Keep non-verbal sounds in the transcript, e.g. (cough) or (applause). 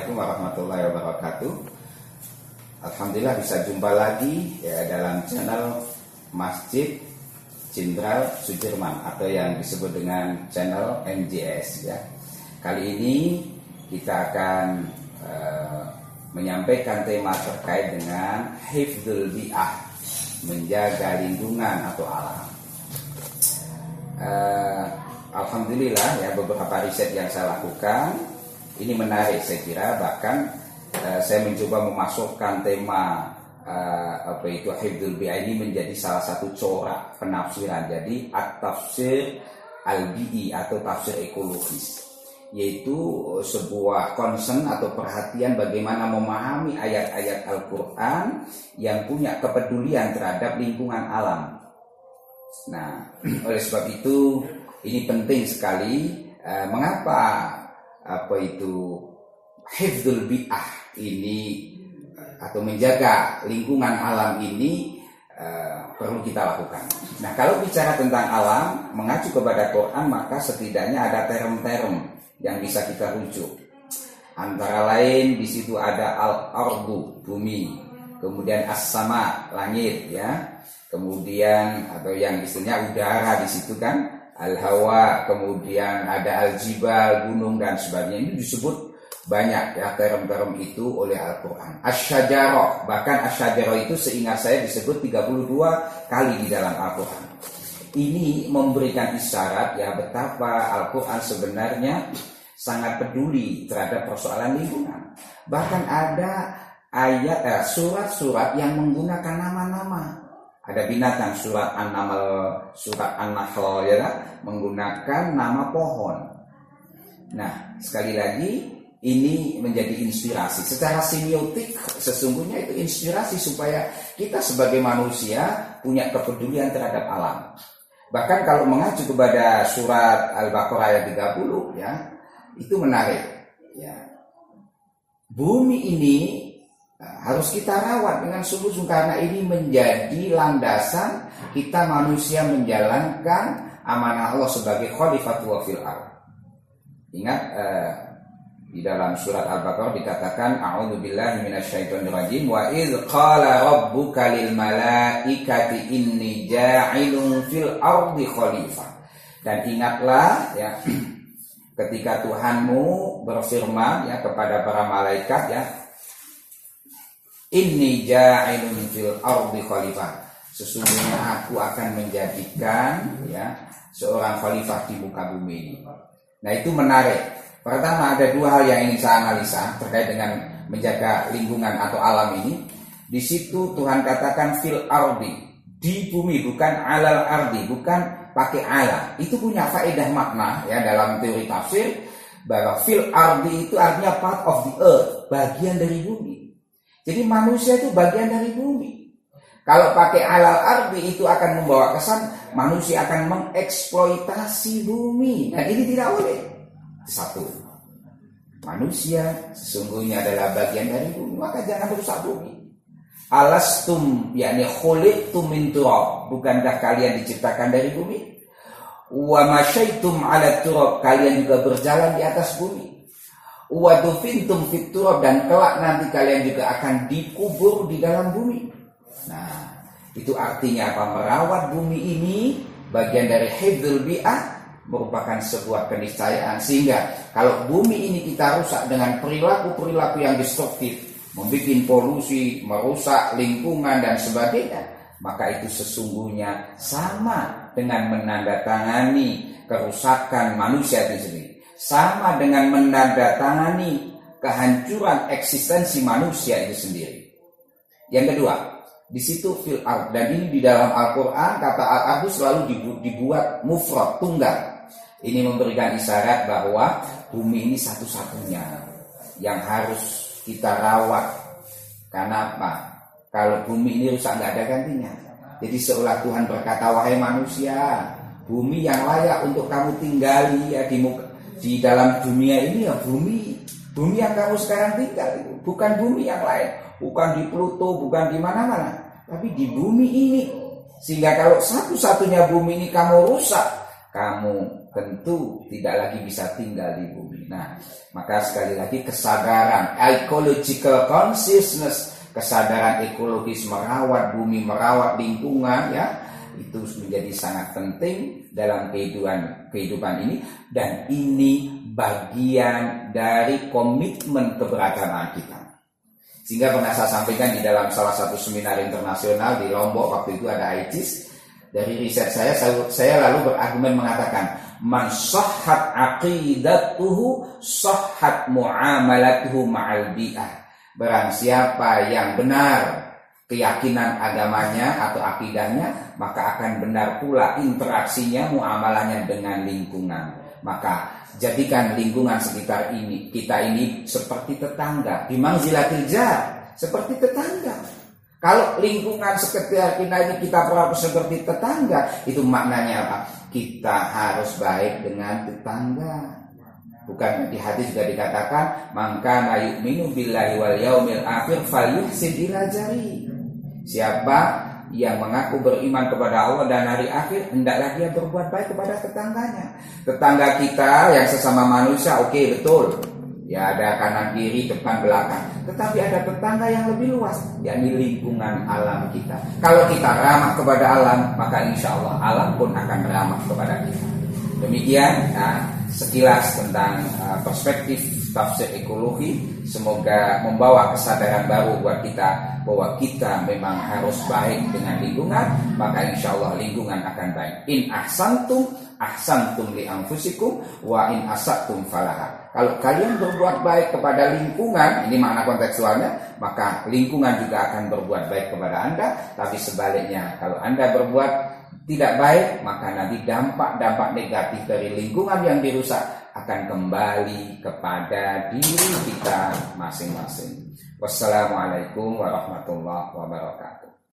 Assalamualaikum warahmatullahi wabarakatuh. Alhamdulillah bisa jumpa lagi ya dalam channel Masjid Jenderal Sudirman atau yang disebut dengan channel MJS ya. Kali ini kita akan uh, menyampaikan tema terkait dengan hifdzul bi'ah, menjaga lingkungan atau alam. Uh, Alhamdulillah ya beberapa riset yang saya lakukan ini menarik saya kira. Bahkan uh, saya mencoba memasukkan tema uh, apa itu hifdzul bi'ah ini menjadi salah satu corak penafsiran. Jadi at-tafsir al-bi'i atau tafsir ekologis. Yaitu sebuah concern atau perhatian bagaimana memahami ayat-ayat Al-Qur'an yang punya kepedulian terhadap lingkungan alam. Nah, (clears throat) oleh sebab itu ini penting sekali. Uh, mengapa apa itu hifdzul bi'ah ini atau menjaga lingkungan alam ini uh, perlu kita lakukan. Nah, kalau bicara tentang alam mengacu kepada Quran maka setidaknya ada term-term yang bisa kita rujuk. Antara lain di situ ada al-ardu bumi, kemudian as-sama langit ya, kemudian atau yang istilahnya udara di situ kan, al-hawa, kemudian ada al-jibal gunung dan sebagainya ini disebut banyak ya term-term itu oleh Al-Quran. Asyajaroh, bahkan asyajaroh itu seingat saya disebut 32 kali di dalam Al-Quran. Ini memberikan isyarat ya betapa Al-Quran sebenarnya sangat peduli terhadap persoalan lingkungan. Bahkan ada ayat eh, surat-surat yang menggunakan nama-nama. Ada binatang surat An-Naml, surat An-Nahl ya kan? menggunakan nama pohon. Nah, sekali lagi ini menjadi inspirasi. Secara semiotik sesungguhnya itu inspirasi supaya kita sebagai manusia punya kepedulian terhadap alam. Bahkan kalau mengacu kepada surat Al-Baqarah ayat 30 ya, itu menarik ya. Bumi ini harus kita rawat dengan sungguh-sungguh karena ini menjadi landasan kita manusia menjalankan amanah Allah sebagai khalifah fil Ingat eh, di dalam surat Al-Baqarah dikatakan a'udzu billahi minasyaitonir rajim wa id qala rabbuka lil malaikati inni ja'ilun fil ardi khalifah. Dan ingatlah ya (clears throat) ketika Tuhanmu berfirman ya kepada para malaikat ya inni ja'ilun fil ardi khalifah. Sesungguhnya aku akan menjadikan ya seorang khalifah di muka bumi ini. Nah, itu menarik Pertama ada dua hal yang ingin saya analisa terkait dengan menjaga lingkungan atau alam ini. Di situ Tuhan katakan fil ardi di bumi bukan alal ardi bukan pakai ala. Itu punya faedah makna ya dalam teori tafsir bahwa fil ardi itu artinya part of the earth, bagian dari bumi. Jadi manusia itu bagian dari bumi. Kalau pakai alal ardi itu akan membawa kesan manusia akan mengeksploitasi bumi. Nah ini tidak boleh satu. Manusia sesungguhnya adalah bagian dari bumi, maka jangan merusak bumi. Alastum yakni khuliqtum min turab. Bukankah kalian diciptakan dari bumi? Wa masyaitum ala turab. Kalian juga berjalan di atas bumi. Wa dufintum fit turab dan kelak nanti kalian juga akan dikubur di dalam bumi. Nah, itu artinya apa? Merawat bumi ini bagian dari hifdzul bi'ah merupakan sebuah keniscayaan sehingga kalau bumi ini kita rusak dengan perilaku-perilaku yang destruktif, membuat polusi, merusak lingkungan dan sebagainya, maka itu sesungguhnya sama dengan menandatangani kerusakan manusia itu sendiri. Sama dengan menandatangani kehancuran eksistensi manusia itu sendiri. Yang kedua, di situ fil ard dan ini di dalam Al-Qur'an kata al selalu dibuat mufrad tunggal ini memberikan isyarat bahwa bumi ini satu-satunya yang harus kita rawat. Karena apa? Kalau bumi ini rusak nggak ada gantinya. Jadi seolah Tuhan berkata, wahai manusia, bumi yang layak untuk kamu tinggali ya di muka, di dalam dunia ini ya bumi bumi yang kamu sekarang tinggal itu bukan bumi yang lain, bukan di Pluto, bukan di mana-mana, tapi di bumi ini. Sehingga kalau satu-satunya bumi ini kamu rusak, kamu tentu tidak lagi bisa tinggal di bumi. Nah, maka sekali lagi kesadaran ecological consciousness, kesadaran ekologis merawat bumi, merawat lingkungan ya, itu menjadi sangat penting dalam kehidupan kehidupan ini dan ini bagian dari komitmen keberagaman kita. Sehingga pernah saya sampaikan di dalam salah satu seminar internasional di Lombok waktu itu ada ITIS dari riset saya, saya, saya lalu berargumen mengatakan man sahhat aqidatuhu sahhat muamalatuhu ma'al bi'ah. Barang siapa yang benar keyakinan agamanya atau akidahnya, maka akan benar pula interaksinya, muamalahnya dengan lingkungan. Maka jadikan lingkungan sekitar ini kita ini seperti tetangga, dimang zilatil jar, seperti tetangga. Kalau lingkungan sekitar kita ini kita perlaku seperti tetangga, itu maknanya apa? Kita harus baik dengan tetangga. Bukan di hadis juga dikatakan, maka yu'minu billahi wal yaumil akhir falyuhsin ila. Siapa yang mengaku beriman kepada Allah dan hari akhir, hendaklah dia berbuat baik kepada tetangganya. Tetangga kita yang sesama manusia, oke okay, betul. Ya ada kanan kiri depan belakang. Tetapi ada tetangga yang lebih luas, yakni lingkungan alam kita. Kalau kita ramah kepada alam, maka insya Allah alam pun akan ramah kepada kita. Demikian nah, sekilas tentang uh, perspektif tafsir ekologi. Semoga membawa kesadaran baru buat kita bahwa kita memang harus baik dengan lingkungan, maka insya Allah lingkungan akan baik. In ahsantum ahsantum li anfusikum wa in asatum falaha. Kalau kalian berbuat baik kepada lingkungan, ini makna kontekstualnya, maka lingkungan juga akan berbuat baik kepada Anda. Tapi sebaliknya, kalau Anda berbuat tidak baik, maka nanti dampak-dampak negatif dari lingkungan yang dirusak akan kembali kepada diri kita masing-masing. Wassalamualaikum warahmatullahi wabarakatuh.